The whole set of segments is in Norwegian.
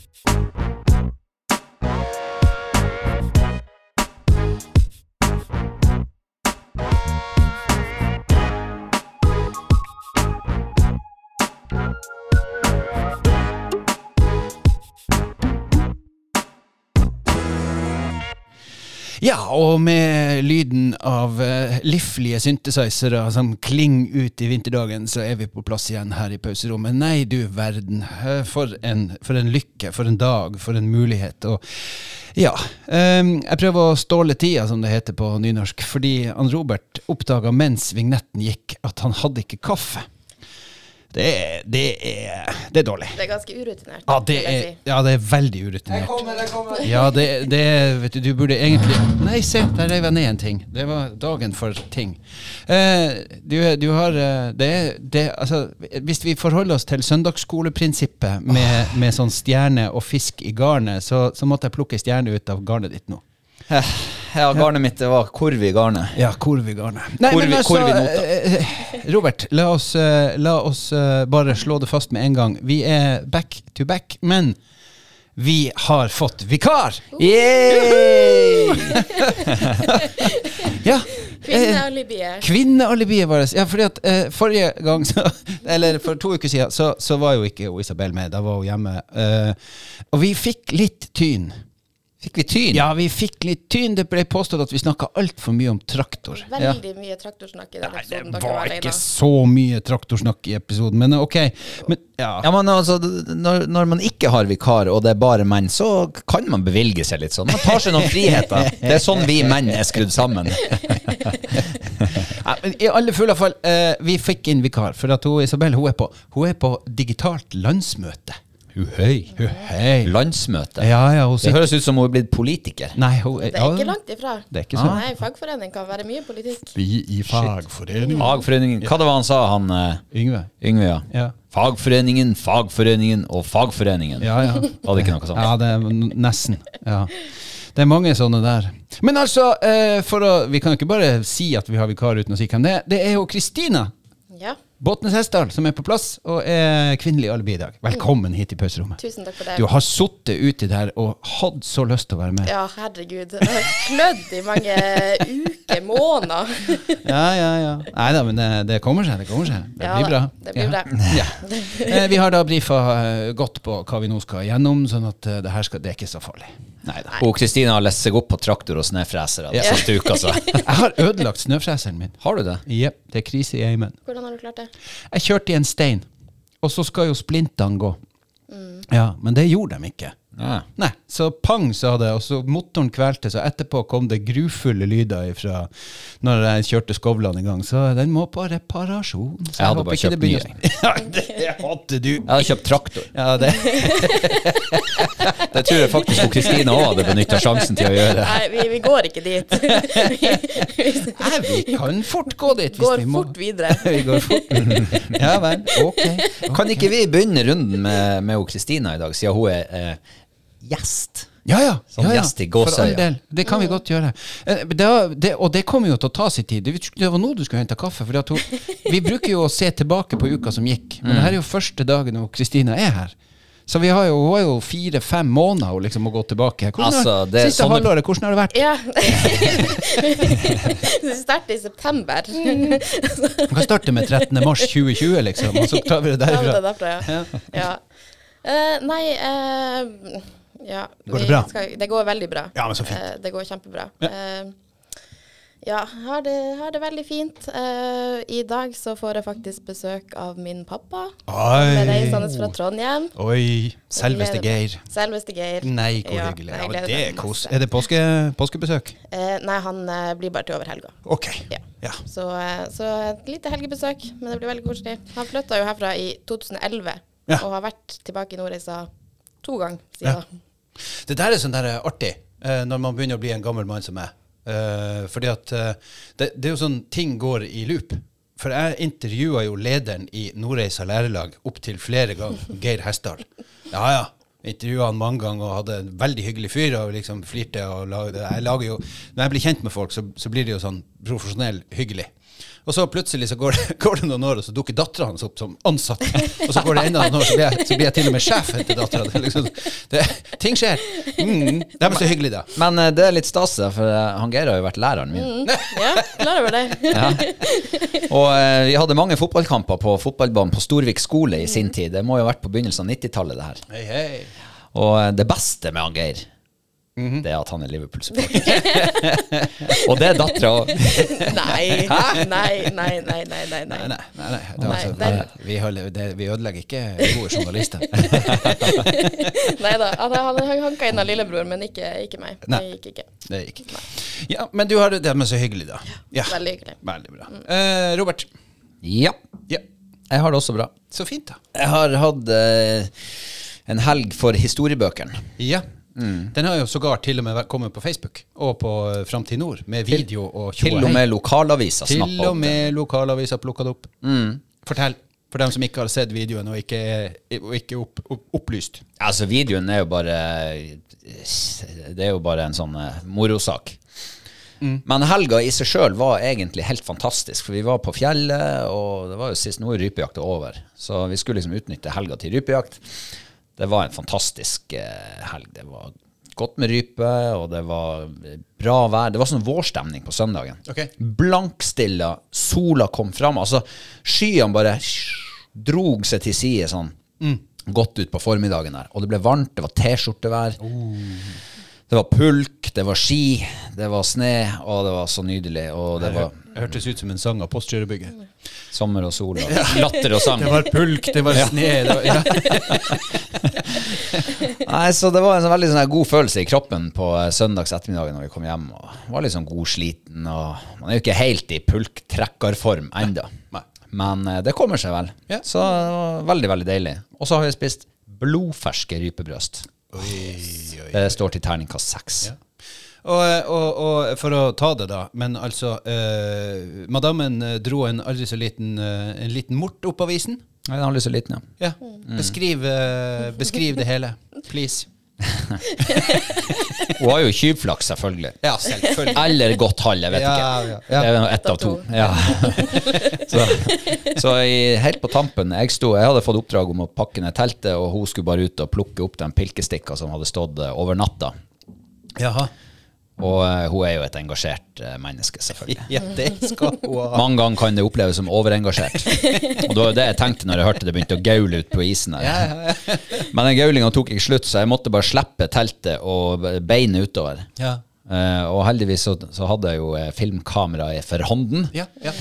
Thank you. Ja, og med lyden av uh, liflige synthesizere som klinger ut i vinterdagen, så er vi på plass igjen her i pauserommet. Nei, du verden. Uh, for, en, for en lykke, for en dag, for en mulighet. Og ja. Um, jeg prøver å ståle tida, som det heter på nynorsk, fordi han Robert oppdaga mens vignetten gikk, at han hadde ikke kaffe. Det er, det er, det er dårlig. Det er ganske urutinert. Ja, det er, ja, det er veldig urutinert. Jeg kommer, jeg kommer. Ja, det, det vet du, du burde egentlig Nei, se, der reiv jeg ned en ting. Det var dagen for ting. Eh, du, du, har eh, det, det, altså, Hvis vi forholder oss til søndagsskoleprinsippet med, med sånn stjerne og fisk i garnet, så, så måtte jeg plukke stjerne ut av garnet ditt nå. Ja, garnet mitt det var korv i garnet. Ja, korv i garnet. Nei, Korv men altså, nota. eh, Robert, la oss, eh, la oss eh, bare slå det fast med en gang. Vi er back to back, men vi har fått vikar! Yeah! Ja. eh, Kvinnealibiet. Kvinnealibiet vårt. Ja, fordi at eh, forrige gang, så, eller for to uker siden, så, så var jo ikke Isabel med. Da var hun hjemme. Eh, og vi fikk litt tyn. Fikk vi tyn? Ja, vi fikk litt tyn. Det ble påstått at vi snakka altfor mye om traktor. Veldig mye traktorsnakk i den Nei, det episoden. dere var ikke så mye traktorsnakk i episoden, men ok. Men, ja. Ja, men altså, når, når man ikke har vikar, og det er bare menn, så kan man bevilge seg litt sånn. Man tar seg noen friheter. Det er sånn vi menn er skrudd sammen. Ja, men I alle fulle fall, eh, vi fikk inn vikar, for at hun, Isabel hun er, på, hun er på digitalt landsmøte. Uhøy. Uhøy. Landsmøte. Ja, ja, hun Det høres ut som hun er blitt politiker. Nei, hun Det er ikke langt ifra. Det er ikke sånn. Nei, fagforening kan være mye politisk. Vi i fagforeningen. Fagforeningen Hva det var han sa, han eh, Yngve. Yngve? Ja. Ja. Fagforeningen, fagforeningen og fagforeningen. Ja, ja. Var det ikke noe sånt? Ja, det er nesten. Ja. Det er mange sånne der. Men altså, eh, for å, vi kan jo ikke bare si at vi har vikar uten å si hvem det er. Det er jo Kristina Ja, Båtnes Hessdal som er på plass, og er kvinnelig alibi i dag. Velkommen hit i pauserommet. tusen takk for det. Du har sittet uti der og hatt så lyst til å være med. Ja, herregud. Jeg har klødd i mange uker, måneder. Ja, ja, ja. Nei da, men det, det kommer seg. Det kommer seg. Det Ja blir bra. det blir bra. Ja. Eh, Vi har da brifa eh, godt på hva vi nå skal gjennom, sånn at eh, det her skal, det er ikke så farlig. Nei. Og Kristina har lest seg opp på traktor og snøfreser Yeah. Siste uka. Så. Jeg har ødelagt snøfreseren min. Har du det? Jepp, det er krise i eimen. Hvordan har du klart det? Jeg kjørte i en stein, og så skal jo splintene gå. Mm. Ja, men det gjorde de ikke. Ja. Nei, så pang sa det, og så motoren kvelte, så etterpå kom det grufulle lyder ifra når jeg kjørte skovlene i gang, så den må på reparasjon. Så Jeg hadde håper bare ikke kjøpt det begynner- Ja, det hadde du. Jeg hadde kjøpt traktor. Ja, det. Det tror jeg faktisk Kristine Kristina òg hadde benytta sjansen til å gjøre. Nei, vi, vi går ikke dit. Nei, vi kan fort gå dit hvis går vi må. fort videre. vi går fort. Ja vel, ok. Kan ikke vi begynne runden med, med Kristina i dag, siden hun er eh, gjest? Ja, ja. Som ja, ja. gjest i Gåsøya. Det kan vi godt gjøre. Eh, Det, det, og det kommer jo til å ta sin tid. Det det var nå du skulle hente kaffe. For at hun, vi bruker jo å se tilbake på uka som gikk, men det her er jo første dagen hvor Kristina er her. Så vi har jo, hun har jo fire-fem måneder liksom å gå tilbake. Hvordan Altså, har, det siste sånne- halvåret, hvordan har det vært? Ja. Det starter i september. Vi kan starte med 13. mars 2020, liksom, og så tar vi det Ja, det er derfra. ja. ja. Eh, nei eh, ja, Går det bra? Skal, det går veldig bra. Ja, men så fint. Eh, det går kjempebra. Ja. Eh, ja, har det, har det veldig fint. Uh, I dag så får jeg faktisk besøk av min pappa. Oi. er reisende fra Trondheim. Oi, selveste. Geir. Selveste Geir. Nei, hvor Ja, hyggelig. Ja, det er kos. Er det påske, påskebesøk? Uh, nei, han uh, blir bare til over helga. Ok. Ja. Ja. Så, så et lite helgebesøk, men det blir veldig koselig. Han flytta jo herfra i 2011 Ja. og har vært tilbake i Nordreisa to ganger siden. Ja. Det der er sånn der eh, artig, eh, når man begynner å bli en gammel mann som meg. Eh, fordi at det, det er jo sånn ting går i loop. For jeg intervjua jo lederen i Nordreisa lærelag opptil flere ganger, Geir Hessdal. Ja, ja. Intervjua han mange ganger og hadde en veldig hyggelig fyr og liksom flirte. og lagde, jeg lager jo, Når jeg blir kjent med folk, så, så blir det jo sånn profesjonell hyggelig. Og så plutselig så går det, går det noen år, og så dukker dattera hans opp som ansatt. Og så går det enda noen år, så blir jeg, så blir jeg til og med sjefen til dattera. Er liksom, ting skjer. Mm, det er så hyggelig, da. Men eh, det er litt stas, for eh, han Geir har jo vært læreren min. Ja, klar over det. Ja. Og eh, vi hadde mange fotballkamper på fotballbanen på Storvik skole i sin tid. Det må jo ha vært på begynnelsen av 90-tallet, det her. Hei, hei. Og det beste med han Geir, det er at han er Liverpool-supporter. og det er dattera òg. Nei, nei, nei, nei, nei, nei. Nei, nei. nei. nei, nei. Det, Nei, altså, den- vi, holder, det, vi ødelegger ikke gode journalister. Nei da. Han, han, han hanka inn av lillebror, men ikke, ikke meg. Nei. Det gikk ikke. Det gikk ikke. Ja, men du har det, er så hyggelig, da. Ja, Veldig hyggelig. Veldig bra. Eh, Robert. Ja, Ja, jeg har det også bra. så fint, da. Jeg har hatt eh, en helg for historiebøkene. Ja. Den har jo sågar til og med kommet på Facebook og på eh, Framtid Nord, med video og Til og og hei. med lokalaviser Til snappa og opp med lokalaviser plukka det opp. Mm. Fortell, for dem som ikke har sett videoen og ikke, er- opp, opp, opplyst. Altså, videoen er jo bare Det er jo bare en sånn morosak. morosak. Men helga i seg sjøl var egentlig helt fantastisk, for vi var på fjellet, og det var jo sist nå er rypejakta over, så vi skulle liksom utnytte helga til rypejakt. Det var en fantastisk eh, helg. Det var godt med rype, og det var eh, bra vær. Det var sånn vårstemning på søndagen. Okay. Blankstilla, sola kom fram. Altså, skyene bare drog seg til side sånn. Godt ut på formiddagen der. Og det ble varmt, det var T-skjortevær. Det var pulk, det var ski, det var sne, og det var så nydelig. Og det var hørtes ut som en sang av Postkjørebygget. sommer og sol og latter og sang. Det var pulk, det var sne det var, ja. Nei, så det var en sånn veldig sånn god følelse i kroppen på eh, søndags ettermiddag når vi kom hjem. Og var litt sånn godsliten. Og man er jo ikke helt i pulktrekkerform ennå. Men eh, det kommer seg vel. Så det var veldig, veldig deilig. Og så har vi spist blodferske rypebrøst. Det står til terningkast seks. Ja. Og, og, og for å ta det, da. Men altså eh, Madammen eh, dro en aldri så liten, eh, en liten mort opp av isen. Nei, Den lyst til liten, ja. Ja. Beskriv, eh, beskriv det hele. Please. Hun har jo tjuvflaks, selvfølgelig. Ja, selvfølgelig. Eller godt hall, jeg vet Ja, ikke. ja, ja. Det er ett av to. Ja. så så i, helt på tampen jeg, sto, jeg hadde fått oppdrag om å pakke ned teltet, og hun skulle bare ut og plukke opp de pilkestikka som hadde stått eh, over natta. Jaha. Og uh, hun er jo et engasjert uh, menneske, selvfølgelig. Ja, det skal hun ha. Mange ganger kan det oppleves som overengasjert. Og det var det jeg tenkte når jeg hørte det begynte å gaule ut på isen her. Ja, ja. Men den gaulinga tok ikke slutt, så jeg måtte bare slippe teltet og beinet utover. Ja. Eh, og heldigvis så, så hadde jeg jo filmkamera filmkameraet for hånden. Ja, ja.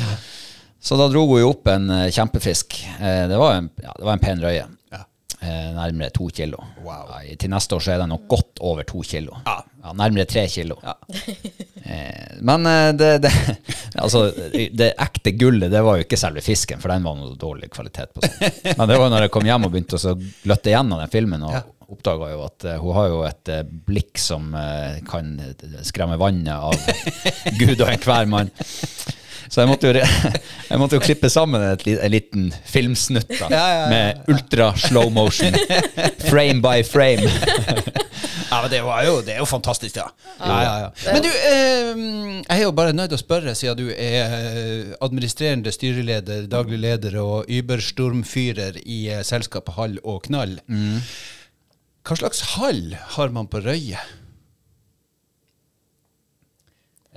Så da dro hun jo opp en kjempefisk. Det, var en, ja, det var en pen røye. Ja. Nærmere to kilo. Wow. Ja, til neste år så er den nok godt over to kilo. Ja. Nærmere tre kilo. Eh, men eh, det, det, altså, det ekte gullet, det var jo ikke selve fisken, for den var noe dårlig kvalitet på. Sånt. Men det var når jeg kom hjem og begynte å gløtte gjennom den filmen, og Ja. oppdaga jo at eh, hun har jo et eh, blikk som kan skremme vannet av Gud og enhver mann. Så jeg måtte jo, jeg måtte jo klippe sammen et, en liten filmsnutt da, Ja, ja, ja. med ultra slow motion. Frame by frame. Ja, men det, var jo, det er jo fantastisk, ja. ja, ja, ja. Men du, eh, jeg er jo bare nødt til å spørre, siden du er eh, administrerende styreleder, daglig leder og überstormfyrer i eh, selskapet Hall og Knall. Hva slags hall har man på Røye?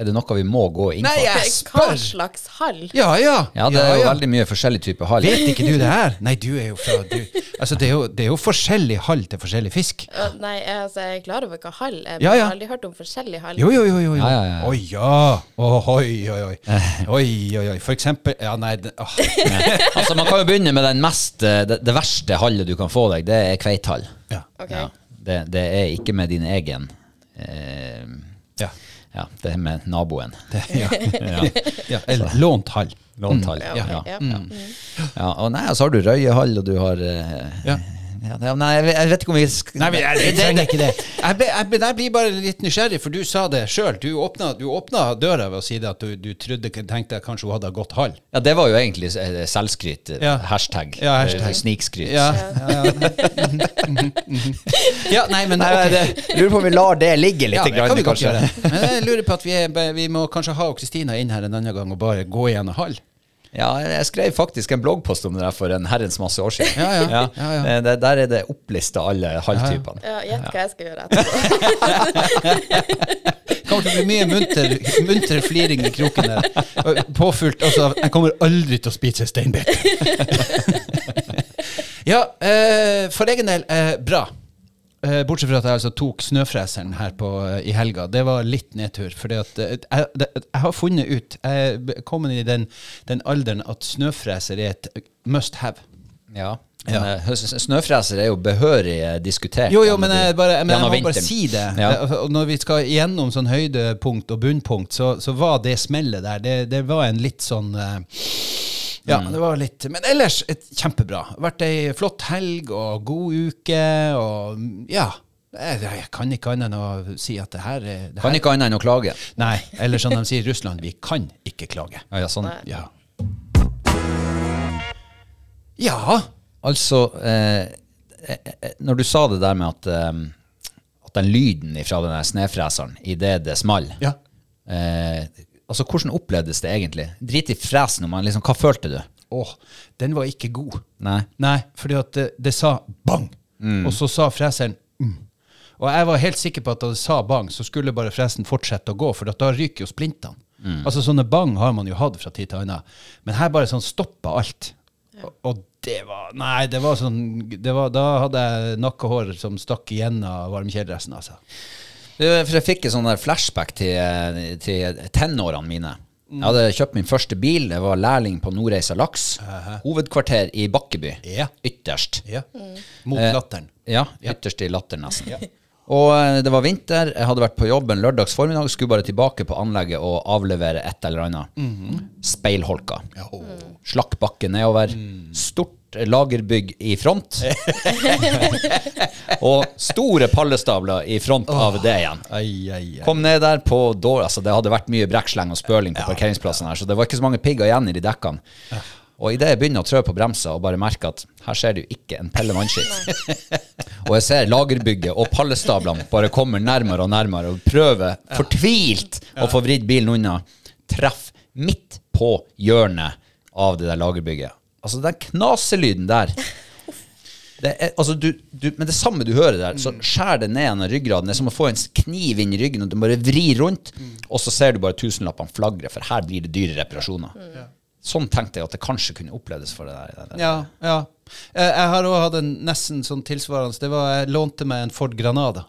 Er det noe vi må gå inn på? Nei, jeg Hva slags hall? Ja, ja. Ja, det er jo veldig mye forskjellig type hall. Vet ikke du det her? Nei, du er jo fra du, Altså, det er jo, det er jo forskjellig hall til forskjellig fisk. Ja, Nei, jeg, altså, jeg er klar over hva hall er, men Ja, ja. jeg har aldri hørt om forskjellig hall. Jo, jo, jo. jo, jo. Ja, ja, ja. Oi, ja. Oi, oi, oi. Oi, oi, oi. For eksempel Ja, nei det, åh. Altså, man kan jo begynne med den mest, eh, det, det verste hallet du kan få deg, det er kveithall. Ja. Ok. Ja, det, det er ikke med din egen. Eh, Ja. Ja, det er med naboen. Det, ja. ja. Eller lånt hall. Lånt hall. Ja, Ja, ok, ja. ja. Ja, og nei, så har du Røyehall, og du har eh, Ja. Det, nei, jeg, jeg vet ikke om vi skal Nei, jeg, jeg trenger ikke det. Jeg, jeg, jeg blir bare litt nysgjerrig, for du sa det sjøl. Du du åpna døra ved å si det at du, du trodde, tenkte at kanskje hun hadde gått halv. Ja, det var jo egentlig eh, selvskryt. Ja. Hashtag. Ja, hashtag. Eh, Snikskryt. Ja, ja, ja. ja nei, men Nei, okay. det, lurer på om vi lar det ligge litt. Ja, det grann, kan vi godt gjøre. Men jeg lurer på at vi, er, vi må kanskje ha Kristina inn her en annen gang og bare gå gjennom hall. Ja, jeg skrev faktisk en bloggpost om det der for en herrens masse år siden. Ja, ja. Ja, ja. Eh, Det, der er det opplista alle halvtypene. Ja, Gjett hva jeg skal gjøre etterpå. Det kommer til å bli mye munter, munter fliring i kroken der. Påfylt altså Jeg kommer aldri til å spise steinbit. ja, eh, for egen del, eh, bra. Eh, bortsett fra at jeg altså tok snøfreseren her på, eh, i helga. Det var litt nedtur. at eh, jeg, jeg har funnet ut Jeg er kommet i den, den alderen at snøfreser er et must have. Ja. Ja. Snøfreser er jo behørig eh, diskutert. Jo, jo, men jeg, bare, men jeg må må bare si det. Ja. Når vi skal gjennom sånn høydepunkt og bunnpunkt, så, så var det smellet der. Det, det var en litt sånn Ja, Mm. det var litt Men ellers et kjempebra. Vært ei flott helg og god uke og ja. Jeg, jeg kan ikke annet enn å si at det her, er- det Kan her ikke annet enn å klage. Nei, eller som de sier i Russland, vi kan ikke klage. Ja, ja, sånn. Ja. Ja. Altså, eh, eh, eh, når du sa det der med at, eh, at den lyden fra den snøfreseren idet det small ja. eh, Altså, hvordan opplevdes det egentlig? Drit i fresen, men liksom, hva følte du? Åh, den var ikke god. Nei. Nei, fordi at det, det sa bang, og så sa freseren mm. Og jeg var helt sikker på at da det sa bang, så skulle bare fresen fortsette å gå, for at da ryker jo splintene. Altså Sånne bang har man jo hatt fra tid til annen, men her bare sånn stoppa alt. Og, og det var Nei, det var sånn det var, Da hadde jeg nakkehår som stakk igjennom varmekjeledressen, altså. For jeg fikk en sånn der flashback til, til tenårene mine. Jeg hadde kjøpt min første bil. Jeg var lærling på Nordreisa Laks. Hovedkvarter i Bakkeby. Ja. Ytterst. Ja. Mot Eh, latteren. Ja, ytterst i latteren, nesten. Og eh, det var vinter, jeg hadde vært på jobben lørdags formiddag, skulle bare tilbake på anlegget og avlevere et eller annet. Speilholka. Slakk bakke nedover. Stort lagerbygg i front. og store pallestabler i front av det igjen. Ai, ai, ai. Kom ned der på dår, altså det hadde vært mye brekksleng og spøling på parkeringsplassen her, så det var ikke så mange pigger igjen i de dekkene. Og idet jeg begynner å trø på bremsa og bare merker at her ser det jo ikke en pelle vannskitt, og jeg ser lagerbygget og pallestablene bare kommer nærmere og nærmere og prøver fortvilt å få vridd bilen unna, treff midt på hjørnet av det der lagerbygget. Altså den knaselyden der det er, altså du, du, men det samme du hører der, så skjær det ned gjennom ryggraden. Det er som å få en kniv inn i ryggen, og du bare vrir rundt, og så ser du bare tusenlappene flagre, for her blir det dyre reparasjoner. Sånn tenkte jeg at det kanskje kunne oppleves for det der. det der. Ja, ja. Eh, Jeg har òg hatt en nesten sånn tilsvarende. Det var, jeg lånte meg en Ford Granada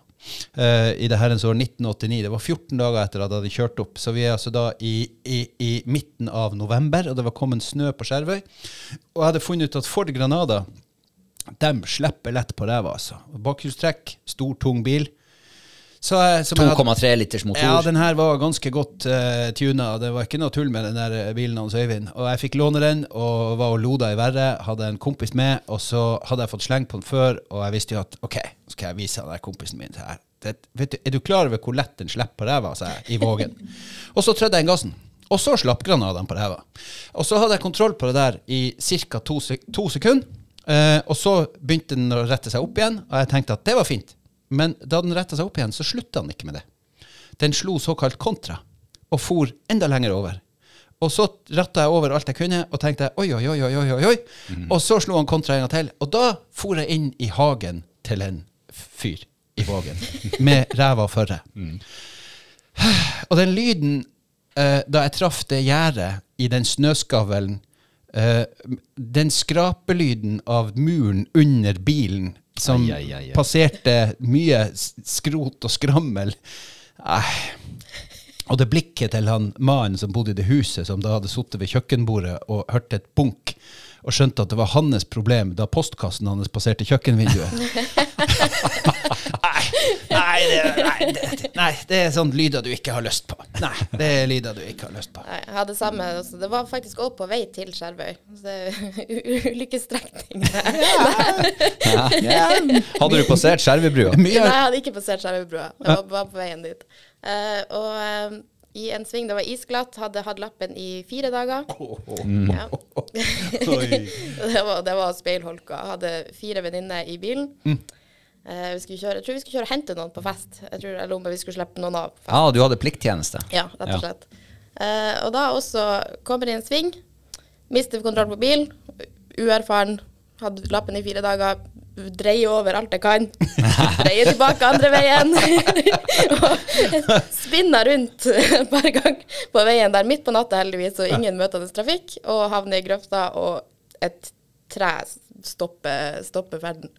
eh, i det herrens år 1989. Det var 14 dager etter at jeg hadde kjørt opp. Så vi er altså da i, i, i midten av november, og det var kommet snø på Skjervøy. Og jeg hadde funnet ut at Ford Granada de slipper lett på ræva, altså. Bakhjulstrekk, stor, tung bil. Så, jeg- som jeg hadde- 2,3 liters motor. ja, den her var ganske godt uh, tuna. Det var ikke noe tull med den der eh, bilen hans Øyvind. Og jeg fikk låne den og var og loda i verre. Hadde en kompis med, og så hadde jeg fått sleng på den før, og jeg visste jo at OK, skal jeg vise han der kompisen min her. Det, vet du, er du klar over hvor lett den slipper på ræva, sa jeg, i Vågen. og så trødde jeg inn gassen. Og så slapp granadene på ræva. Og så hadde jeg kontroll på det der i ca. To, sek to sekunder. Eh, og så begynte den å rette seg opp igjen, og jeg tenkte at det var fint. Men da den retta seg opp igjen, så slutta den ikke med det. Den slo såkalt kontra, og for enda lenger over. Og så ratta jeg over alt jeg kunne, og tenkte oi, oi, oi, oi, oi, oi. oi. Og så slo han kontra en gang til, og da for jeg inn i hagen til en fyr i Vågen, med ræva førre. Og den lyden eh, da jeg traff det gjerdet i den snøskavlen, eh, den skrapelyden av muren under bilen som Ai, ai, ai, passerte mye skrot og skrammel Nei. Og det blikket til han mannen som bodde i det huset, som da hadde sittet ved kjøkkenbordet og hørt et bunk, og skjønte at det var hans problem da postkassen hans passerte kjøkkenvinduet. Nei, Nei, det, nei, det, nei, det er sånn lyder du ikke har lyst på. Nei, det er lyder du ikke har lyst på. Nei, jeg hadde samme, altså, det var faktisk også på vei til Skjervøy. Ulykkesstrekning. Ja. Ja. Hadde du passert Skjervøybrua? Nei, jeg hadde ikke passert Skjervøybrua. Jeg var bare på veien dit. Uh, og eh, i en sving det var isglatt, hadde hatt lappen i fire dager. Ja. det, var, det var speilholka. Hadde fire venninner i bilen. Eh, vi skulle kjøre, jeg tror vi skulle kjøre og hente noen på fest. Jeg tror, eller om vi skulle slippe noen av. Ja, du hadde plikttjeneste. Ja, rett og slett. Eh, og da også kommer det i en sving, mister kontroll på bilen, uerfaren, hadde lappen i fire dager, dreier over alt jeg kan, dreier tilbake andre veien, og spinner rundt par ganger på veien der, midt på natta heldigvis, og ingen møtende trafikk, og havner i grøfta, og et tre stopper, stopper ferden.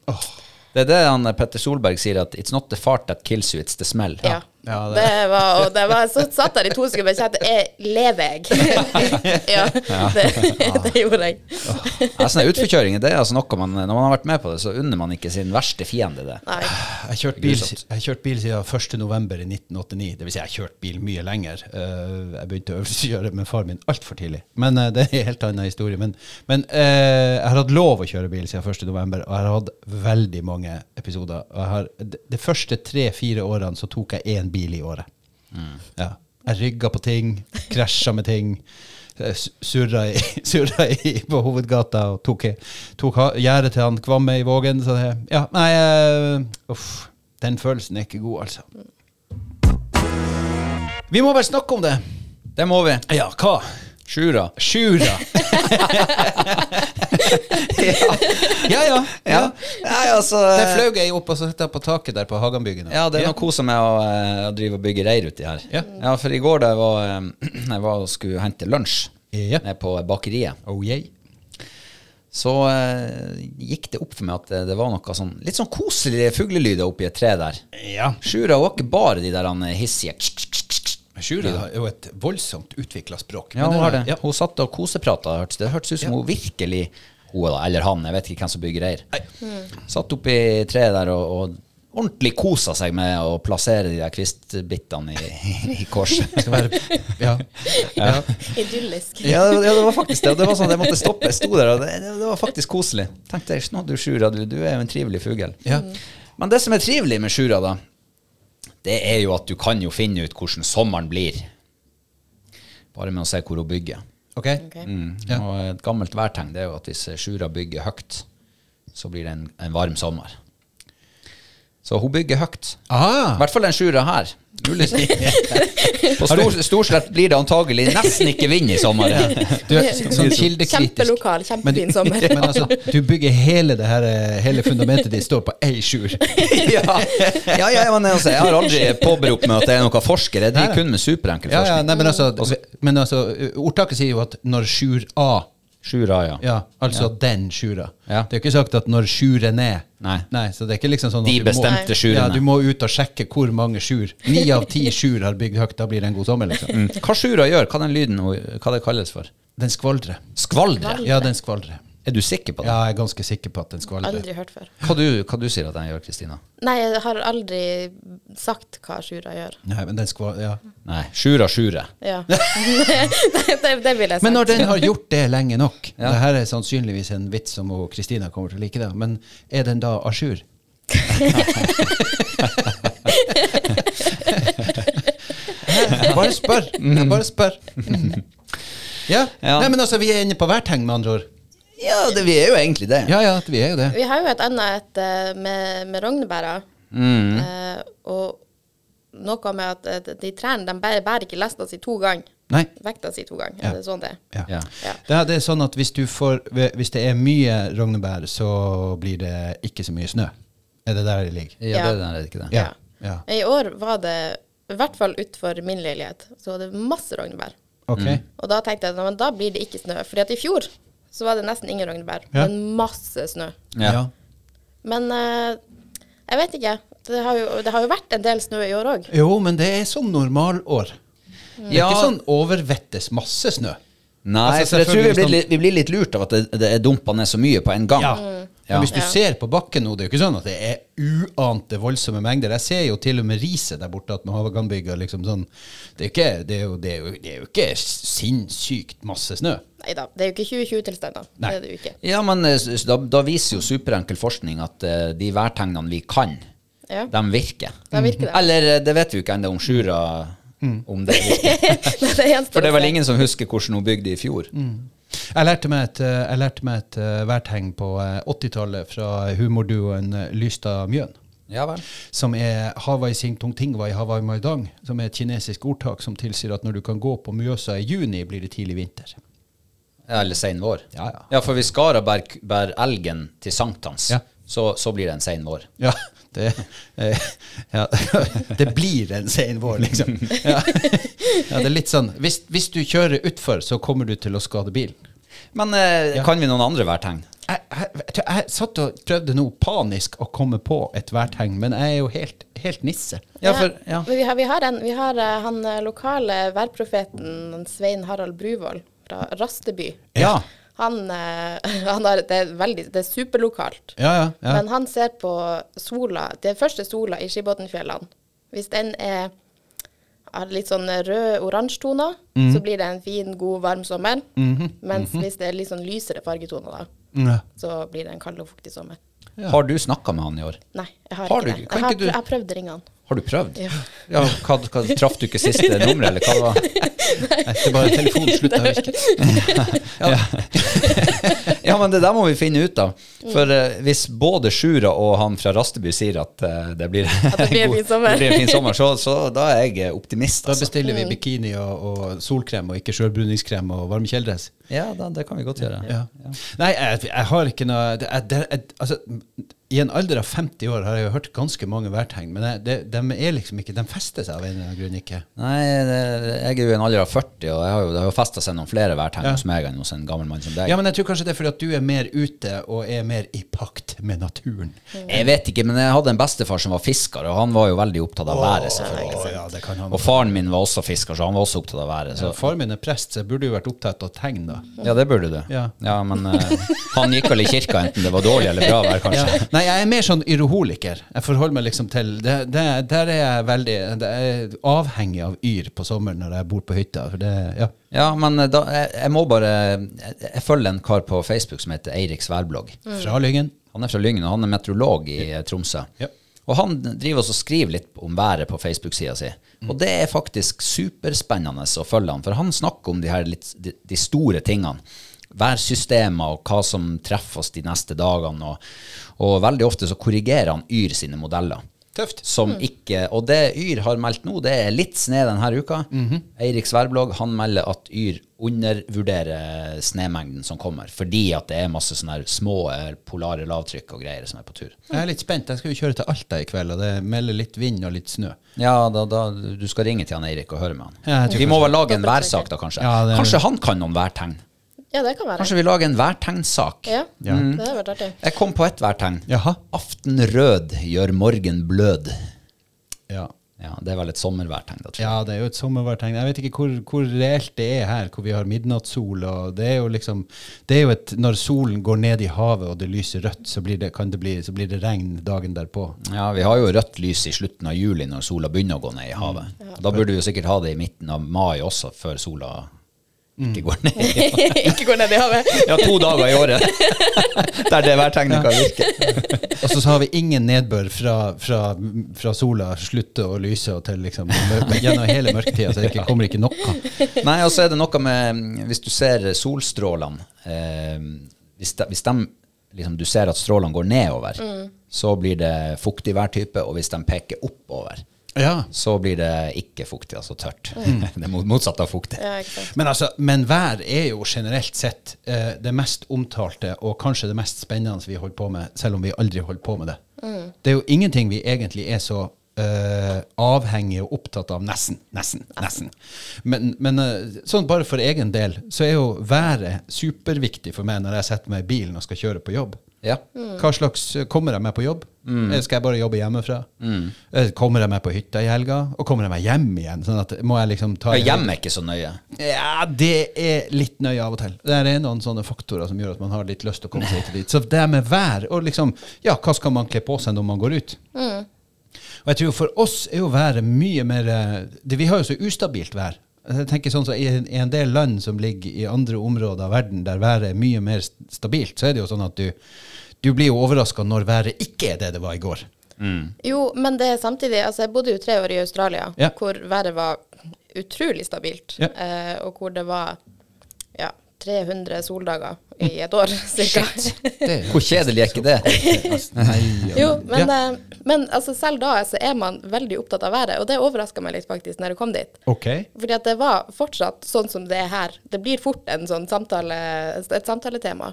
Det er det han Petter Solberg sier, at it's not the fart that kills you, it's the smell. Ja. Ja, det- det. var, og det var, så satt der i to sekunder og kjente jeg lever jeg. ja, det, det gjorde jeg. Ja, sånne utforkjøringer, det er altså noe man Når man har vært med på det, så unner man ikke sin verste fiende det. Nei. Jeg har kjørt bil, jeg kjørt bil siden 1. november i 1989. Det vil si, jeg har kjørt bil mye lenger. Eh, Jeg begynte å øvelseskjøre med far min altfor tidlig. Men eh, det er en helt annen historie. Men, men eh, jeg har hatt lov å kjøre bil siden 1. november, og jeg har hatt veldig mange episoder. Og jeg har, de, de første tre-fire årene så tok jeg én bil i året. Ja. Jeg rygga på ting, krasja med ting. eh, Surra, i, surra i, på hovedgata og tok, tok gjerdet til han Kvamme i Vågen. Så det, ja, nei eh, Uff. Den følelsen er ikke god, altså. Vi må bare snakke om det. Det må vi. Ja, hva? Sjura. Sjura. ja, ja. ja. Nei, altså Der fløy jeg opp og så satt jeg på taket der på Haganbygget. Ja, det er noe koser med å, eh, å drive og bygge reir uti her. Ja. for i går da jeg var, eh, jeg var og skulle hente lunsj Ja. nede på bakeriet, Oh, yeah. så uh, gikk det opp for meg at det, det var noe sånn litt sånn koselige fuglelyder oppi et tre der. Ja. Sjura var ikke bare de der han, hissige Sjura har jo et voldsomt utvikla språk. Ja, hun har det. Ja. Hun satt og koseprata. Det hørtes ut som hun virkelig hun eller han, jeg vet ikke hvem som bygger reir. Satt oppi treet der og, og ordentlig kosa seg med å plassere de der kvistbitene i, i, i kors. Skal være, ja. ja. Idyllisk. Ja, det, ja, det var faktisk det. Det var sånn at jeg måtte stoppe. Jeg sto der, og det, det, var faktisk koselig. Tenkte jeg, nå du Sjura, du, du er jo en trivelig fugl. Ja. Men det som er trivelig med Sjura, da, det er jo at du kan jo finne ut hvordan sommeren blir. Bare med å se hvor hun bygger. Ok. okay. Mm. Ja. Og et gammelt værtegn det er jo at hvis Sjura bygger høyt, så blir det en, en varm sommer. Så hun bygger høyt. I hvert fall den Sjura her. Mulig. På stor, Storslett blir det antagelig nesten ikke vind i sommer. Du er sånn. Kjempelokal, kjempefin sommer. men altså, du bygger hele det her eh, Hele fundamentet ditt står på ei skjur. ja, ja, ja men altså, jeg har aldri påberopt meg at jeg er noen forsker. Jeg driver kun med superenkel Ja, ja, forskning. nei, men altså, men altså Ordtaket sier jo at når skjur A Sjura, ja. Ja, altså den sjura. Ja. Det er ikke sagt at når sjuren er Nei. Nei Så det er ikke liksom sånn De må- bestemte sjurene. Ja, du må ut og sjekke hvor mange sjur. Ni av ti sjur har bygd høyt, da blir det en god sommer, liksom. Mm. Hva Sjura gjør, hva den lyden hva det kalles for? Den skvaldrer. Skvaldre? Ja, den skvaldrer. Er du sikker på det? Ja, jeg er ganske sikker på at den skvaldrer. Aldri hørt før. Hva, du, hva du sier at den gjør, Kristina? Nei, jeg har aldri sagt hva Sjura gjør. Nei, men den skal Ja. Nei, Sjura Sjure. Ja. det, det, det vil jeg sagt. Men når den har gjort det lenge nok Ja. Det her er sannsynligvis en vits som Kristina kommer til å like, det, men er den da a jour? Bare spør. Jeg bare spør. Ja. Ja. Nei, men altså, vi er inne på værtegn, med andre ord. Ja, det, vi er jo egentlig det. Ja, ja, vi er jo det. Vi har jo et annet et, eh, med, med rognebærer. Mm. Eh, og noe med at eh, de trærne de bærer, bærer ikke lesta si to ganger. Nei. Vekta si to ganger. Ja. Er det sånn det er? Ja. Ja. Ja. Det er, det er sånn at hvis, du får, hvis det er mye rognebær, så blir det ikke så mye snø. Er det der det ligger? Ja, det er det ikke det? Ja. ja. I år var det, i hvert fall utenfor min leilighet, så var det masse rognebær. Ok. Og da tenkte jeg at da blir det ikke snø. Fordi at i fjor så var det nesten ingen rognebær, Ja. men masse snø. Ja. Ja. Men uh, jeg vet ikke. Det har, jo, det har jo vært en del snø i år òg. Jo, men det er sånn normalår. Det er Ja. ikke sånn overvettes masse snø. Nei, Altså, for jeg tror vi blir, sånn- litt, vi blir litt lurt av at det, det er dumpa ned så mye på en gang. Ja. Ja. Men hvis du Ja. ser på bakken nå, det er jo ikke sånn at det er uante voldsomme mengder. Jeg ser jo til og med riset der borte at Havaganbygga liksom sånn det er, ikke, det, er jo, det, er jo, det er jo ikke sinnssykt masse snø. Nei da, det er jo ikke 2020-tilstander. Det er det jo ikke. Ja, men eh, da, da viser jo superenkel forskning at uh, de værtegnene vi kan, Ja, de virker. De virker det. Eller eh, det vet vi jo ikke ennå om Sjura om det virker. det For det er vel ingen som husker hvordan hun bygde i fjor. Jeg lærte meg et, eh, jeg lærte meg et eh, værtegn på eh, 80-tallet fra humorduoen Lysta Lystad Mjøen. Ja vel. Som er Hawai Sing Tung Tingwai Hawai Maidang, som er et kinesisk ordtak som tilsier at når du kan gå på Mjøsa i juni, blir det tidlig vinter. Ja, Eller sein vår. Ja, ja. Ja, for hvis Skara bærer elgen til sankthans, så, så blir det en sein vår. Ja, det, eh, ja, det blir en sein vår, liksom. Ja. ja, det er litt sånn Hvis, hvis du kjører utfor, så kommer du til å skade bilen. Men eh, Ja. kan vi noen andre værtegn? Jeg, jeg, jeg, jeg satt og prøvde nå panisk å komme på et værtegn, men jeg er jo helt, helt nisse. Ja, for, ja. Men vi har, vi har, en, vi har uh, han eh, lokale værprofeten Svein Harald Bruvoll fra Rasteby. Ja. Han, eh, han har, det, er veldig, det er superlokalt. Ja, ja, ja. Men han ser på sola, den første sola i Skibotnfjellene. Hvis den er har litt sånn rød-oransje toner, mm. så blir det en fin, god, varm sommer. Mens hvis det er litt sånn lysere fargetoner, da, så blir det en kald og fuktig sommer. Ja. Har du snakka med han i år? Nei, jeg har, Har ikke du det. Jeg har, ikke du- jeg har prøvd å ringe han. Har du prøvd? Ja. Ja, hva, hva, Traff du ikke siste nummeret, eller hva var Nei, det er bare telefonen slutta å virke. Ja, men det der må vi finne ut av. For uh, hvis både Sjura og han fra Rasteby sier at uh, det blir, det blir en god- fin sommer. det blir en fin sommer, så, så da er jeg optimist. Da Altså. bestiller vi bikini og, og solkrem, og ikke sjølbruningskrem og varm kjeledress. Ja, da, det kan vi godt gjøre. Ja. Nei, jeg, jeg har ikke noe det, jeg, det, jeg, altså, I en alder av 50 år har jeg jo hørt ganske mange værtegn, men de, de er liksom ikke, de fester seg av en eller annen grunn ikke. Nei, det, jeg er jo i en alder av 40, og jeg har jo, det har jo festa seg noen flere værtegn Ja. hos meg enn hos en gammel mann som deg. Ja, men jeg tror kanskje det er fordi at du er mer ute og er mer i pakt med naturen. Jeg vet ikke, men jeg hadde en bestefar som var fisker, og han var jo veldig opptatt av været, selvfølgelig. Å, ja, det kan han. Og faren min var også fisker, så han var også opptatt av været. Ja, faren min er prest, så jeg burde jo vært opptatt av tegn, da. ja, det burde du. Ja. men uh, han gikk vel i kirka enten det var dårlig eller bra vær, kanskje. Nei, jeg er mer sånn yroholiker. Jeg forholder meg liksom til det, det, Der er jeg veldig det er avhengig av yr på sommeren når jeg bor på hytta. For det, ja. Ja, men eh, da, jeg, jeg må bare jeg, jeg følger en kar på Facebook som heter Eirik Sværblogg. Fra Lyngen. Han er fra Lyngen, og han er meteorolog i eh, Tromsø. Ja. Og han driver også og skriver litt om været på Facebook-sida si. Og det er faktisk superspennende å følge han, for han snakker om de her litt, de, de store tingene. Værsystemer og hva som treffer oss de neste dagene. Og, og veldig ofte så korrigerer han Yr sine modeller. Tøft. Som ikke, og det Yr har meldt nå, det er litt sne denne uka. Eirik Sverblog han melder at Yr undervurderer snemengden som kommer, fordi at det er masse sånne små eh, polare lavtrykk og greier som er på tur. Jeg er litt spent. Jeg skal jo kjøre til Alta i kveld, og det melder litt vind og litt snø. Ja, da, da, du skal ringe til han Eirik og høre med han. Ja, vi må vel lage en værsak da, kanskje? Ja, det er- Kanskje han kan noen værtegn? Ja, det kan være. Kanskje vi lager en værtegnsak? Ja, Ja. det hadde vært artig. Jeg kom på et værtegn. Jaha. Aftenrød gjør morgen blød. Ja. Ja, Det er vel et sommerværtegn, da, tror jeg. Ja, det er jo et sommerværtegn. Jeg vet ikke hvor, hvor reelt det er her, hvor vi har midnattssol. og Det er jo liksom, det er jo et, Når solen går ned i havet og det lyser rødt, så blir det, kan det bli, så blir det regn dagen derpå. Ja, vi har jo rødt lys i slutten av juli når sola begynner å gå ned i havet. Da burde vi jo sikkert ha det i midten av mai også, før sola ikke går ned. ikke går ned i havet. Ja, to dager i året der det værtegnet kan virke. Og så har vi ingen nedbør fra, fra, fra sola slutter å lyse og til liksom gjennom hele mørketida, så det ikke, kommer ikke noe. Nei, og så er det noe med Hvis du ser solstrålene eh, hvis, de, hvis de liksom, Du ser at strålene går nedover, så blir det fuktig værtype. Og hvis de peker oppover, Ja. så blir det ikke fuktig, altså tørt. det er motsatt av fuktig. Ja. Men, altså, men vær er jo generelt sett eh, det mest omtalte og kanskje det mest spennende vi holder på med, selv om vi aldri holder på med det. Det er jo ingenting vi egentlig er så eh, avhengig og opptatt av. Nesten. Nesten. nesten. Men, men eh, sånn bare for egen del så er jo været superviktig for meg når jeg setter meg i bilen og skal kjøre på jobb. Ja. Hva slags Kommer jeg med på jobb? Eller skal jeg bare jobbe hjemmefra? Mm. Kommer jeg meg på hytta i helga? Og kommer jeg meg hjem igjen? Sånn at må jeg liksom ta Ja, Hjem er ikke så nøye. Ja, det er litt nøye av og til. Det er noen sånne faktorer som gjør at man har litt lyst til å komme seg hit og dit. Så det med vær og liksom Ja, hva skal man kle på seg når man går ut? Og jeg tror for oss er jo været mye mer eh, det, Vi har jo så ustabilt vær. Jeg tenker sånn så i, en- I en del land som ligger i andre områder av verden der været er mye mer stabilt, så er det jo sånn at du, du blir jo overraska når været ikke er det det var i går. Jo, men det er samtidig Altså, jeg bodde jo tre år i Australia, Ja. hvor været var utrolig stabilt, Ja. eh, og hvor det var 300 soldager i et år, cirka. Det, Hvor kjedelig er ikke det? Jo, men, ja. eh, men altså, selv da så er man veldig opptatt av været, og det overraska meg litt faktisk når jeg kom dit. Okay. Fordi at det var fortsatt sånn som det er her. Det blir fort en sånn samtale, et samtaletema.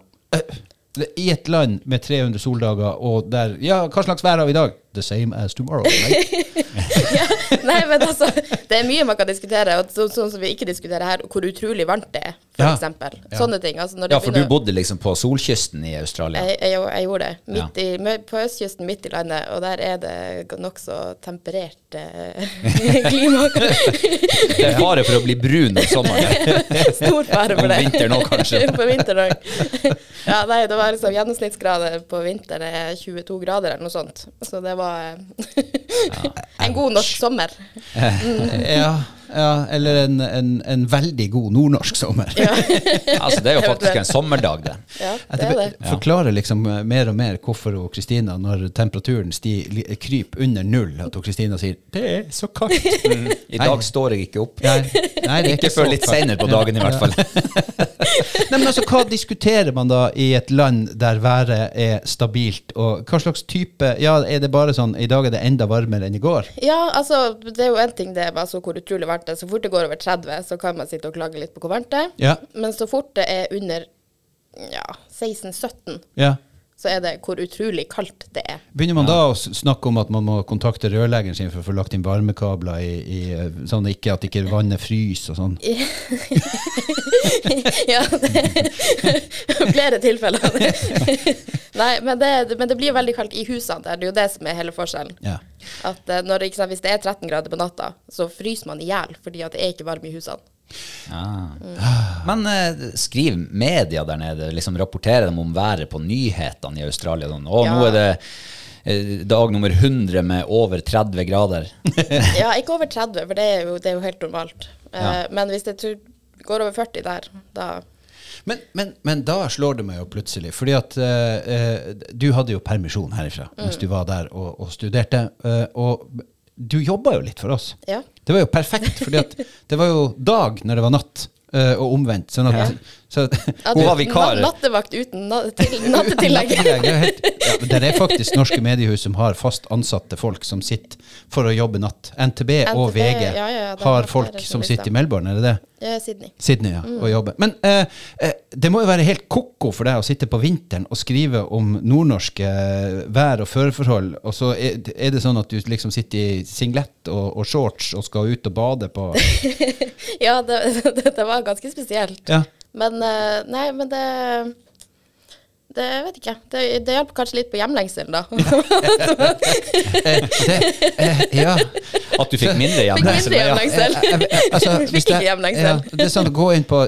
I et land med 300 soldager, og der Ja, hva slags vær har vi i dag? The same as tomorrow. Right? ja, nei, men altså, det er mye man kan diskutere, og så, sånn som vi ikke diskuterer her, hvor utrolig varmt det er, for Ja. Ja. Sånne ting. Altså, når det Ja, for du bodde liksom på solkysten i Australia. jeg, jeg, jeg gjorde det. Ja. I, på østkysten midt i landet, og der er det nokså temperert eh, klima. Det er fare for å bli brun om sommeren. Stor fare for Om det. vinteren òg, kanskje. på vinteren òg. Ja, nei, det var liksom gjennomsnittsgrader på vinteren er 22 grader eller noe sånt. Så det var eh, en god norsk sommer. ja, ja, eller en, en, en veldig god nordnorsk sommer. Ja, Altså, det er jo faktisk en sommerdag, det. ja det er det. forklarer liksom eh, mer og mer hvorfor Kristina, når temperaturen sti, kryper under null, at Kristina sier 'det er så kaldt'. I dag står jeg ikke opp. Nei, nei, det er Ikke før litt seinere på dagen, i hvert fall. Nei, men altså, Hva diskuterer man da i et land der været er stabilt? Og hva slags type Ja, er det bare sånn i dag er det enda varmere enn i går? Ja, altså, det er jo en ting det er altså, hvor utrolig varmt det er. Så fort det går over 30, så kan man sitte og klage litt på hvor varmt det er. Ja. Men så fort det er under ja, 16-17, ja. så er det hvor utrolig kaldt det er. Begynner man da å snakke om at man må kontakte rørleggeren sin for å få lagt inn varmekabler i, i eh, sånn ikke at ikke vannet fryser og sånn? ja, det er flere tilfeller. Nei, men det, men det blir veldig kaldt i husene der. Det er jo det som er hele forskjellen. Ja. At eh, når, sant, Hvis det er 13 grader på natta, så fryser man i hjel fordi det er ikke varme i husene. Ah. Men eh, skriv media der nede, liksom rapporterer dem om været på nyhetene i Australia. Sånn. Å, Ja. nå er det eh, dag nummer 100 med over 30 grader. Ja, ikke over 30, for det er jo, det er jo helt normalt. Eh, Ja. Men hvis det går over 40 der, da Men, men, men da slår det meg jo plutselig, fordi at eh, du hadde jo permisjon herifra mens du var der og, og studerte, Uh, og du jobba jo litt for oss. Ja. Det var jo perfekt, fordi at det var jo dag når det var natt, uh, og omvendt. Sånn at, Ja. Så, At Hun var vikar. Nattevakt uten na til, nattetillegg. Ja, det er faktisk norske mediehus som har fast ansatte folk som sitter for å jobbe natt. NTB, og VG ja, ja, ja, har folk som sitter i Melbourne, er det det? Sydney. Sydney, ja, og jobber. Men eh, eh, det må jo være helt ko-ko for deg å sitte på vinteren og skrive om nordnorske eh, vær- og føreforhold, og så er, er det sånn at du liksom sitter i singlet og, og shorts og skal ut og bade på Ja, det, det, det var ganske spesielt. Ja. Men eh, nei, men det det jeg vet ikke. Det, det hjalp kanskje litt på hjemlengselen, da. Eh, det, eh, ja. At du fikk mindre Fikk hjemlengsel. mindre hjemlengsel. Eh, eh, eh, altså, Fikk hvis det- ikke hjemlengsel. Ja, det er sånn å gå inn på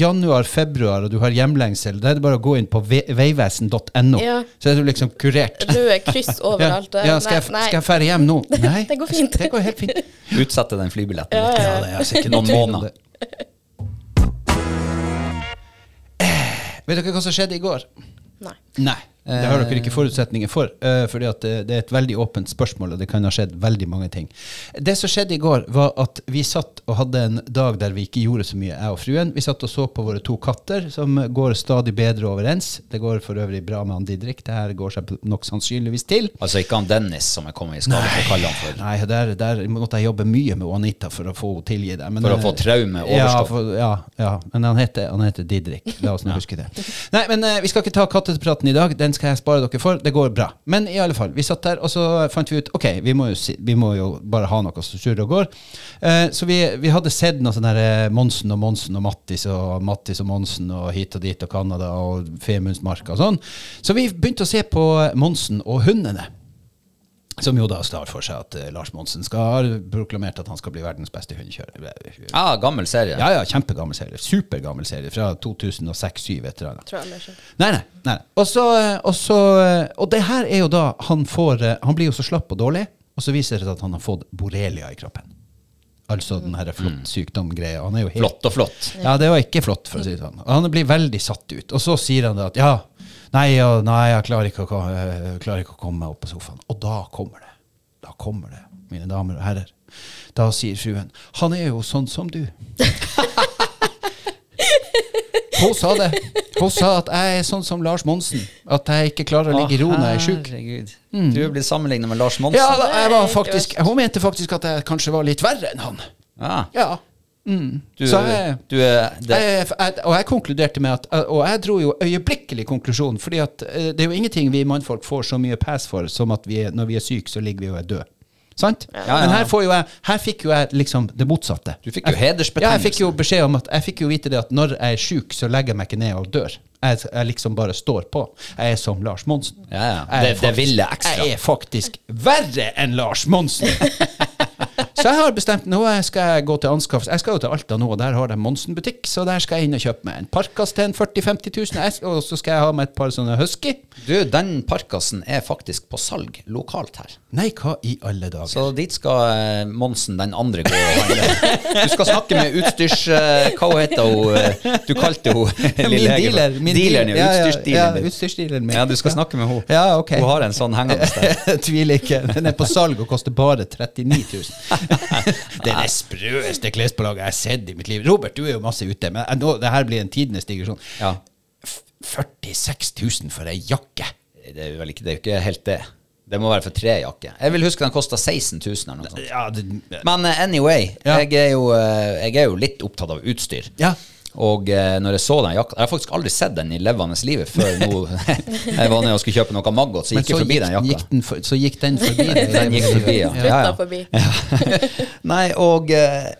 januar, februar, og du har hjemlengsel. Da er det bare å gå inn på vegvesen.no, Ja. så er du liksom kurert. Røde kryss overalt. Ja, ja, skal, jeg, skal jeg fære hjem nå? Nei, Det går fint. Det går helt fint. Utsette den flybilletten. Ja, litt. ja, Ja, det er altså ikke Noen måneder. Vet dere hva som skjedde i går? Nei. Nei. Det har dere ikke forutsetninger for, for fordi at det, det er et veldig åpent spørsmål, og det kan ha skjedd veldig mange ting. Det som skjedde i går, var at vi satt og hadde en dag der vi ikke gjorde så mye, jeg og fruen. Vi satt og så på våre to katter, som går stadig bedre overens. Det går for øvrig bra med han Didrik. Det her går seg nok sannsynligvis til. Altså ikke han Dennis som er kommet i skade for å kalle han for. Nei, der, der måtte jeg jobbe mye med Anita for å få henne tilgi det. Men, For å eh, få traume Ja, for, ja, ja, men han heter, han heter Didrik. La oss nå huske det. Nei, men eh, vi skal ikke ta kattepraten i dag. Den skal jeg spare dere for. Det går bra. Men i alle fall, vi satt der, og så fant vi ut ok, vi må jo, vi må jo bare ha noe som surrer og går. Eh, så vi, vi hadde sett noe sånn der eh, Monsen og Monsen og Mattis og Mattis og Monsen og hit og dit og Canada og Femundsmarka og sånn. Så vi begynte å se på Monsen og hundene. Som jo da står for seg at eh, Lars Monsen skal ha proklamert at han skal bli verdens beste hundekjører. Ah, gammel serie. Ja, ja, kjempegammel serie. Supergammel serie fra 2006-2007, et eller annet. Har. Nei, nei. nei. Og, så, og, så, og det her er jo da Han får eh, Han blir jo så slapp og dårlig, og så viser det seg at han har fått borrelia i kroppen. Altså den her flott sykdom-greia. Han jo helt Flott og flott. ja, det var ikke flott, for å si det sånn. Og Han blir veldig satt ut. Og så sier han det at ja, nei, nei jeg klarer ikke, å, jeg klarer ikke å komme meg opp på sofaen. Og da kommer det. Da kommer det, mine damer og herrer. Da sier fruen han er jo sånn som du. Hun sa det. Hun sa at jeg er sånn som Lars Monsen. At jeg ikke klarer å ligge i ro når jeg er sjuk. Mm. Du er blitt sammenlignet med Lars Monsen. Ja, da, jeg var faktisk, hun mente faktisk at jeg kanskje var litt verre enn han. Ja. Ja. Mm. Du, Så jeg, du er det, jeg, jeg, og jeg konkluderte med at Og jeg dro jo øyeblikkelig konklusjon, fordi at eh, det er jo ingenting vi mannfolk får så mye pass for som at vi er, når vi er syke, så ligger vi og er døde. Sant? Ja, ja. Men her, får jo jeg, her fikk jo jeg liksom det motsatte. Du fikk jo Jeg- Ja, jeg fikk jo beskjed om at jeg fikk jo vite det at når jeg er syk, så legger jeg meg ikke ned og dør. Jeg, jeg liksom bare står på. Jeg er som Lars Monsen. Ja, ja. Det- det ville ekstra. Jeg er faktisk verre enn Lars Monsen. Så jeg har bestemt nå skal jeg gå til anskaffelse. Jeg skal jo til Alta nå, og der har de Monsen-butikk, så der skal jeg inn og kjøpe meg en parkas til en 40 000-50 000, og så skal jeg ha meg et par sånne husky. du, den parkasen er faktisk på salg lokalt her. Nei, hva i alle dager? Så dit skal eh, Monsen, den andre, gå og handle. Du skal snakke med utstyrs... eh, hva heter hun? eh, Du kalte hun min dealer. Min Dealeren, ja. Utstyrsdealeren ja, utstyrsdealeren min. Ja, du skal snakke med henne. Ja, ok. Hun har en sånn hengende der. Tviler ikke. Den er på salg og koster bare 39 000. Det er det sprøeste klesplagget jeg har sett i mitt liv. Robert, du er jo masse ute, men nå, det her blir en tidenes digresjon. Ja. 46 000 for ei jakke. Det er jo vel ikke, det er jo ikke helt det. Det må være for tre jakker. Jeg vil huske den kosta 16 000 eller noe sånt. Ja, det, Men eh, anyway, jeg, er jo, eh, jeg er jo litt opptatt av utstyr. ja. Og eh, når jeg så den jakka Jeg har faktisk aldri sett den i levende livet før nå. jeg var nede og skulle kjøpe noe Maggot, så gikk jeg forbi den jakka. gikk den, for, så gikk den forbi. Den gikk forbi, ja. Ja, ja. forbi. Nei, og eh,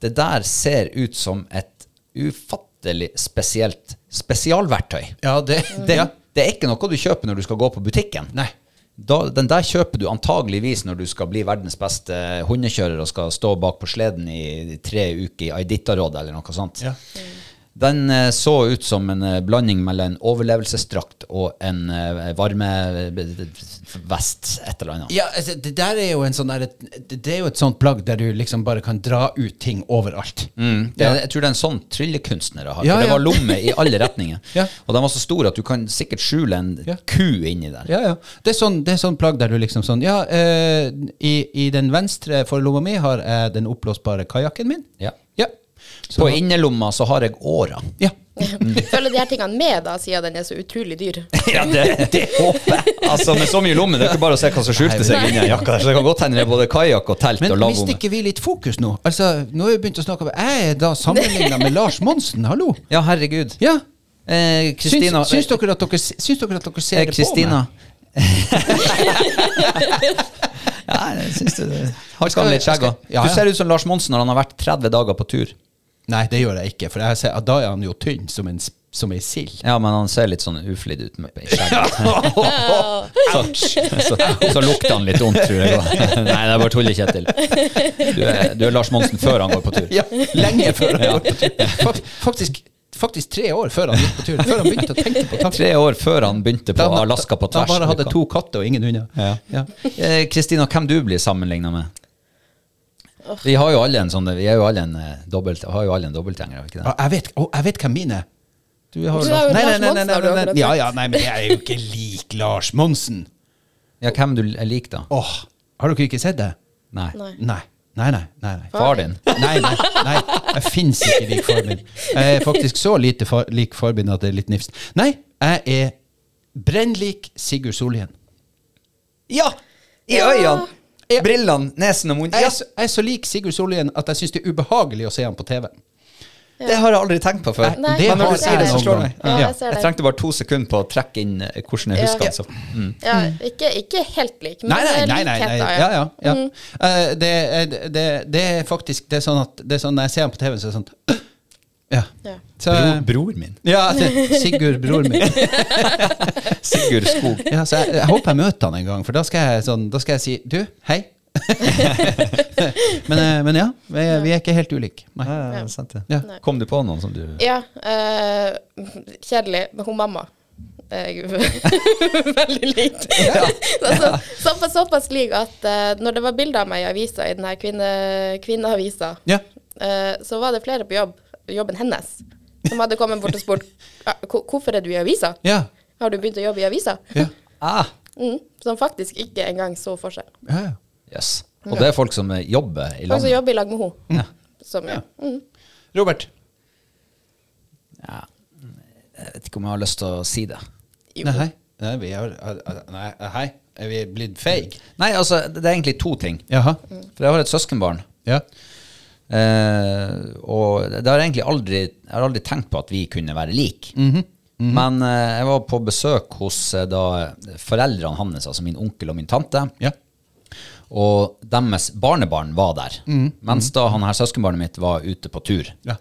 det der ser ut som et ufattelig spesielt spesialverktøy. Ja, det, Det, det er ikke noe du kjøper når du skal gå på butikken. Nei. Da, den der kjøper du antageligvis når du skal bli verdens beste hundekjører og skal stå bak på sleden i tre uker i Aiditarådet eller noe sånt. Ja. Den eh, så ut som en eh, blanding mellom en overlevelsesdrakt og en eh, varmevest, et eller annet. Ja, altså, det der er jo en sånn der, det er jo et sånt plagg der du liksom bare kan dra ut ting overalt. Mm. Det, jeg tror det er en sånn tryllekunstnere har. Ja, for det var lomme i alle retninger. Ja. Og de var så store at du kan sikkert skjule en Ja. ku inni der. Ja, ja. Det er sånn, det er sånn plagg der du liksom sånn Ja, eh, i, i den venstre forlomma mi har jeg den oppblåsbare kajakken min. Ja. Så, På innerlomma så har jeg åra. ja. Følger de her tingene med, da, siden den er så utrolig dyr? Ja, det, det håper jeg. Altså, Med så mye lomme, det er ikke bare å se hva som skjulte seg inni der, Så det kan godt hende det er både kajakk og telt Men og mister lavvomme. ikke vi litt fokus nå? Altså, Nå har vi begynt å snakke om Jeg er da sammenligna med Lars Monsen, hallo? Ja, herregud. Ja. Eh, Kristina syns, syns, dere at dere, syns dere at dere ser eh, det Kristina. på meg? ja, jeg syns du Har ikke han litt skjegg òg? Du ser ut som Lars Monsen når han har vært 30 dager på tur. Nei, det gjør jeg ikke, for jeg ser, da er han jo tynn som en, s- som ei sild. Ja, men han ser litt sånn uflidd ut med skjegget. så, så, så lukter han litt vondt, tror jeg. også. Nei, det er bare tuller, Kjetil. Du er, du er Lars Monsen før han går på tur. Ja, lenge før han går på tur. Fak- Faktisk, faktisk tre år før han gikk på tur. Før han begynte å tenke på tanken. Tre år før han begynte på Alaska på tvers. han bare hadde to katter og ingen hunder. Ja. Ja. Eh, Kristina, hvem du blir sammenligna med? Vi har jo alle en sånn Vi jo en eh, dobbelt, har jo alle en dobbeltgjenger, ikke det? Jeg vet, å, jeg vet hvem min er. Du har jo Lars Monsen, nei, nei. Ja, ja, nei, men jeg er jo ikke lik Lars Monsen. Ja, hvem du er lik, da? Åh, har dere ikke sett det? Nei. Nei. Nei. Nei, nei, nei. nei. Far din? Nei, nei, nei, jeg finnes ikke lik far min. Jeg er faktisk så lite far, lik far min at det er litt nifst. Nei, jeg er brennlik Sigurd Solhjell. Ja! I Ja. Øynene! Brillene, nesen og munnen. Jeg jeg, så, jeg er så lik Sigurd Sollien at jeg syns det er ubehagelig å se ham på TV. Det har jeg aldri tenkt på før. Nei, det Men når du sier det, jeg så slår det meg. Ja, Ja. jeg Jeg trengte bare to sekunder på å trekke inn eh, hvordan jeg Ja. husker den. Så. Mm. Ja, ikke, ikke helt lik, men Nei, nei, det er nei. nei, nei. Ja, ja, ja. Eh, det, er- det, det er faktisk det er sånn at det er sånn, Når jeg ser ham på TV, så er det sånn Ja. Ja. Så, Bror, bror min. ja Sigurd, bror min. Sigurd Skog. Ja, så jeg, jeg håper jeg møter han en gang, for da skal jeg, sånn, da skal jeg si Du, hei. men, eh, men ja, vi, vi er ikke helt ulike. Nei. Ja, ja, sant det. Ja. Nei. Kom du på noen som du Ja, eh, kjedelig, men hun mamma er veldig likt. altså, såpass, såpass lik at uh, når det var bilder av meg i avisa, i denne kvinne, kvinneavisa, Ja. uh, så var det flere på jobb, jobben hennes, som hadde kommet bort og spurt hvorfor er du i avisa. Ja. Har du begynt å jobbe i avisa? Ja. Ah, Mm, som faktisk ikke engang så forskjell. ja, ja. yes. Og det er folk som eh, jobber i Folk som jobber i lag med henne. Ja. Mm. Robert. Ja. Jeg vet ikke om jeg har lyst til å si det. Jo. Nei, nei, vi er, nei, hei. Er vi blitt feige? Nei, altså, det er egentlig to ting. Jaha. For jeg har et søskenbarn. Ja. Eh, og det har egentlig aldri Jeg har aldri tenkt på at vi kunne være like. Mhm. Men eh, jeg var på besøk hos eh, da foreldrene hans, altså min onkel og min tante. Ja. Og deres barnebarn var der. Mens da han her søskenbarnet mitt var ute på tur. Ja.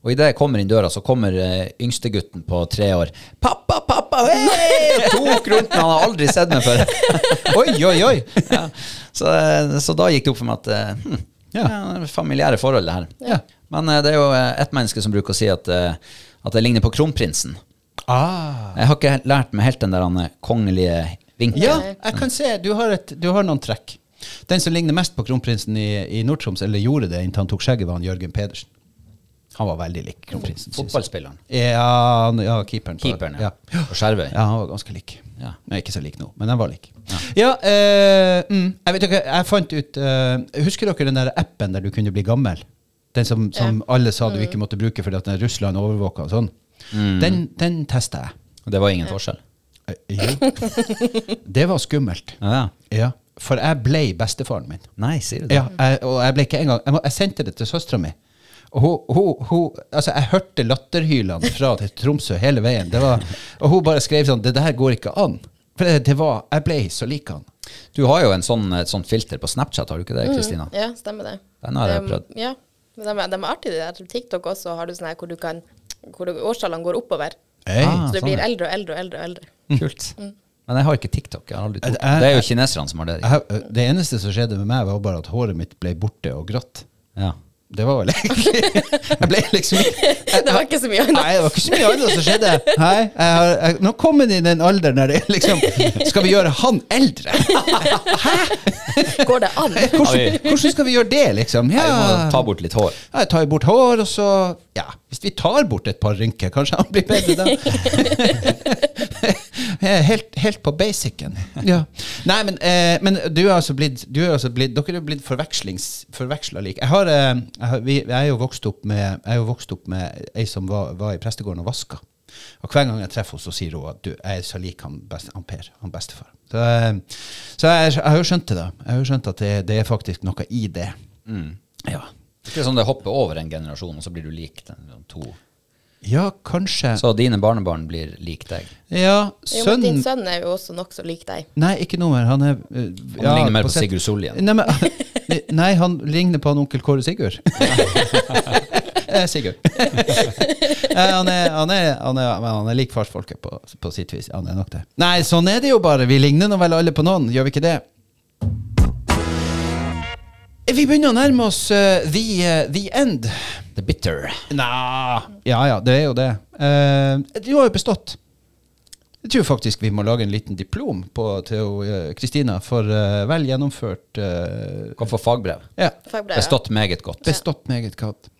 Og idet jeg kommer inn døra, så kommer uh, yngstegutten på tre år. 'Pappa, pappa!' Hei! Tok rundt meg, han har aldri sett meg før. Oi, oi, oi. ja. så, så da gikk det opp for meg at hm, Ja. ja. familiære forhold, det her. Ja. Men uh, det er jo eh, ett menneske som bruker å si at, eh, at det ligner på kronprinsen. Ah. Jeg har ikke lært meg helt den der kongelige vinkelen. Ja, jeg kan se. Du har, et, du har noen trekk. Den som ligner mest på kronprinsen i, i Nord-Troms, eller gjorde det inntil han tok skjegget, var han Jørgen Pedersen. Han var veldig lik kronprinsen. Fotballspilleren. Ja, ja, keeperen. på- Keeperen, ja. ja. På Skjervøy. Ja, han var ganske lik. Ja. Nei, ikke så lik nå, men han var lik. Ja, eh, mm, jeg vet ikke, jeg fant ut eh, Husker dere den der appen der du kunne bli gammel? Den som, som alle sa du ikke måtte bruke fordi at den Russland overvåka og sånn. Den, den testa jeg. Og det var ingen forskjell. Eh, Jo. Det var skummelt. Ja, ja. Ja, for jeg ble bestefaren min. Nei, sier du det? Ja, jeg, og jeg ble ikke engang Jeg, må- jeg sendte det til søstera mi. Og hun, hun, hun, altså jeg hørte latterhylene fra til Tromsø hele veien. Det var, og hun bare skrev sånn Det der går ikke an. For det, det var Jeg ble så lik han. Du har jo en sånn, et sånt filter på Snapchat, har du ikke det, Kristina? Ja, stemmer det. Den har jeg prøvd. Ja, men de, de er artige, de der. På TikTok også har du sånn her hvor du kan hvor du- årstallene går oppover. Hey. Ah. Så du sånn, blir eldre og eldre og eldre. og eldre. Kult. Men jeg har ikke TikTok. Jeg har. Det er jo kineserne som har det. Jeg, det eneste som skjedde med meg, var bare at håret mitt ble borte og grått. Ja. Det var vel egentlig Jeg ble liksom ikke Det var ikke så mye annet. Nei, det var ikke så mye annet som skjedde. Nei, jeg har, jeg, nå kommer han i den alderen der det er liksom Skal vi gjøre han eldre? Hæ? Går det an? Hvordan, hvordan skal vi gjøre det, liksom? Jeg må ta bort litt hår. jeg tar bort hår, og så Ja, hvis vi tar bort et par rynker, kanskje han blir bedre da. helt, helt på basicen. Ja. Nei, men, eh, men du er altså blitt, du er altså blitt Dere er blitt forveksla like. Jeg, har, eh, jeg, har, vi, jeg er jo vokst opp med Jeg er jo vokst opp med ei som var, var i prestegården og vaska. Og hver gang jeg treffer henne, så sier hun at du, jeg er så lik han, best, han Per, han bestefar. Så, eh, så jeg, har jo skjønt det, da. Jeg har jo skjønt at det, det er faktisk noe i det. Ja. Det er sånn det hopper over en generasjon, og så blir du lik den to. Ja, kanskje. Så dine barnebarn blir lik deg. Ja, Jo, men din sønn er jo også nokså lik deg. Nei, ikke noe mer. Han er uh, Han ligner mer på på Sigurd Sollien. Nei, men, nei, han ligner på han onkel Kåre Sigurd. Eh, Sigurd. Eh, han, er, han, er, han, er, han er lik farsfolket på, på sitt vis. Han er nok det. Nei, sånn er det jo bare. Vi ligner nå vel alle på noen, gjør vi ikke det? Vi begynner å nærme oss uh, the, uh, the end. The bitter. Nei Ja ja, det er jo det. Uh, du har jo bestått. Jeg tror faktisk vi må lage en liten diplom på, til eh, Kristina for eh, vel gjennomført eh, Kan få fagbrev. Ja. Fagbrev, ja. Bestått meget godt. Bestått meget godt.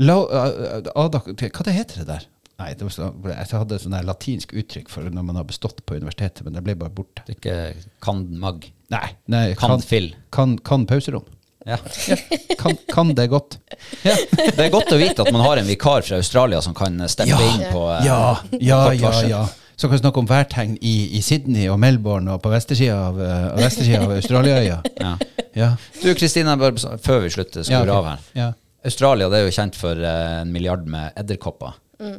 La, eh, Ada, hva det heter det der? Nei, det var så, Jeg hadde et sånn latinsk uttrykk for når man har bestått på universitetet, men det ble bare borte. Det er ikke kan mag. Nei, nei Kan fill. Kan, kan pauserom. Ja. Ja, kan, kan det godt. Ja. Det er godt å vite at man har en vikar fra Australia som kan steppe Ja. inn på eh, Ja, ja, ja, ja. Så kan snakke om værtegn i, i Sydney og Melbourne og på vestersida av, uh, vestersida av Australiaøya. Ja. Ja. Du Kristina, før vi slutter, skrur Ja, ok. av her. Ja. Australia det er jo kjent for eh, en milliard med edderkopper. Mm.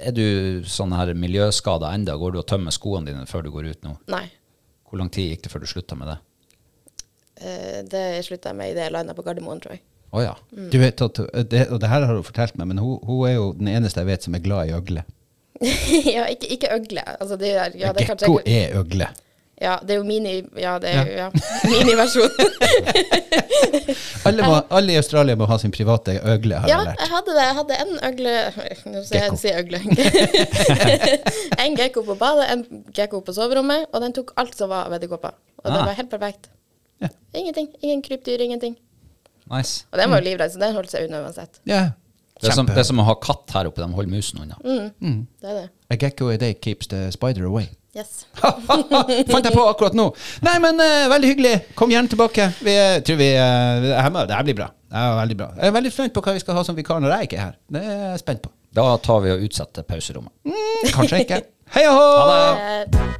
Er du sånn her miljøskada enda? Går du og tømmer skoene dine før du går ut nå? Nei. Hvor lang tid gikk det før du slutta med det? Eh, det slutta jeg med i det landet på Gardermoen, tror jeg. Å ja. Du vet at, det, og det her har hun fortalt meg, men hun, hun er jo den eneste jeg vet som er glad i øgle. ja, ikke, ikke øgle. Altså, det er, ja, det er kanskje er øgle. Ja, det er jo mini... Ja, det er jo ja. miniversjon. Alle, må, alle i Australia må ha sin private øgle, har ja, jeg lært. jeg hadde det. Jeg hadde en øgle Nå sier jeg si øgle. en gekko på badet, en gekko på soverommet, og den tok alt som var av edderkopper. Og det Ah. var helt perfekt. Ja. Ingenting. Ingen krypdyr, ingenting. Nice. Og den var jo livredd, så den holdt seg unna uansett. Ja. Det er, som, det er som å ha katt her oppe. De holder musen unna. Det er det. A gecko a day keeps the spider away. Yes. Fant jeg på akkurat nå. Nei, men uh, veldig hyggelig. Kom gjerne tilbake. Vi, eh, tror vi, uh, det her det her blir bra. Det er veldig bra. Jeg er veldig spent på hva vi skal ha som vikar når jeg ikke er her. Det er jeg spent på. Da tar vi og utsetter pauserommet. Kanskje ikke. Hei og hå! Ha det!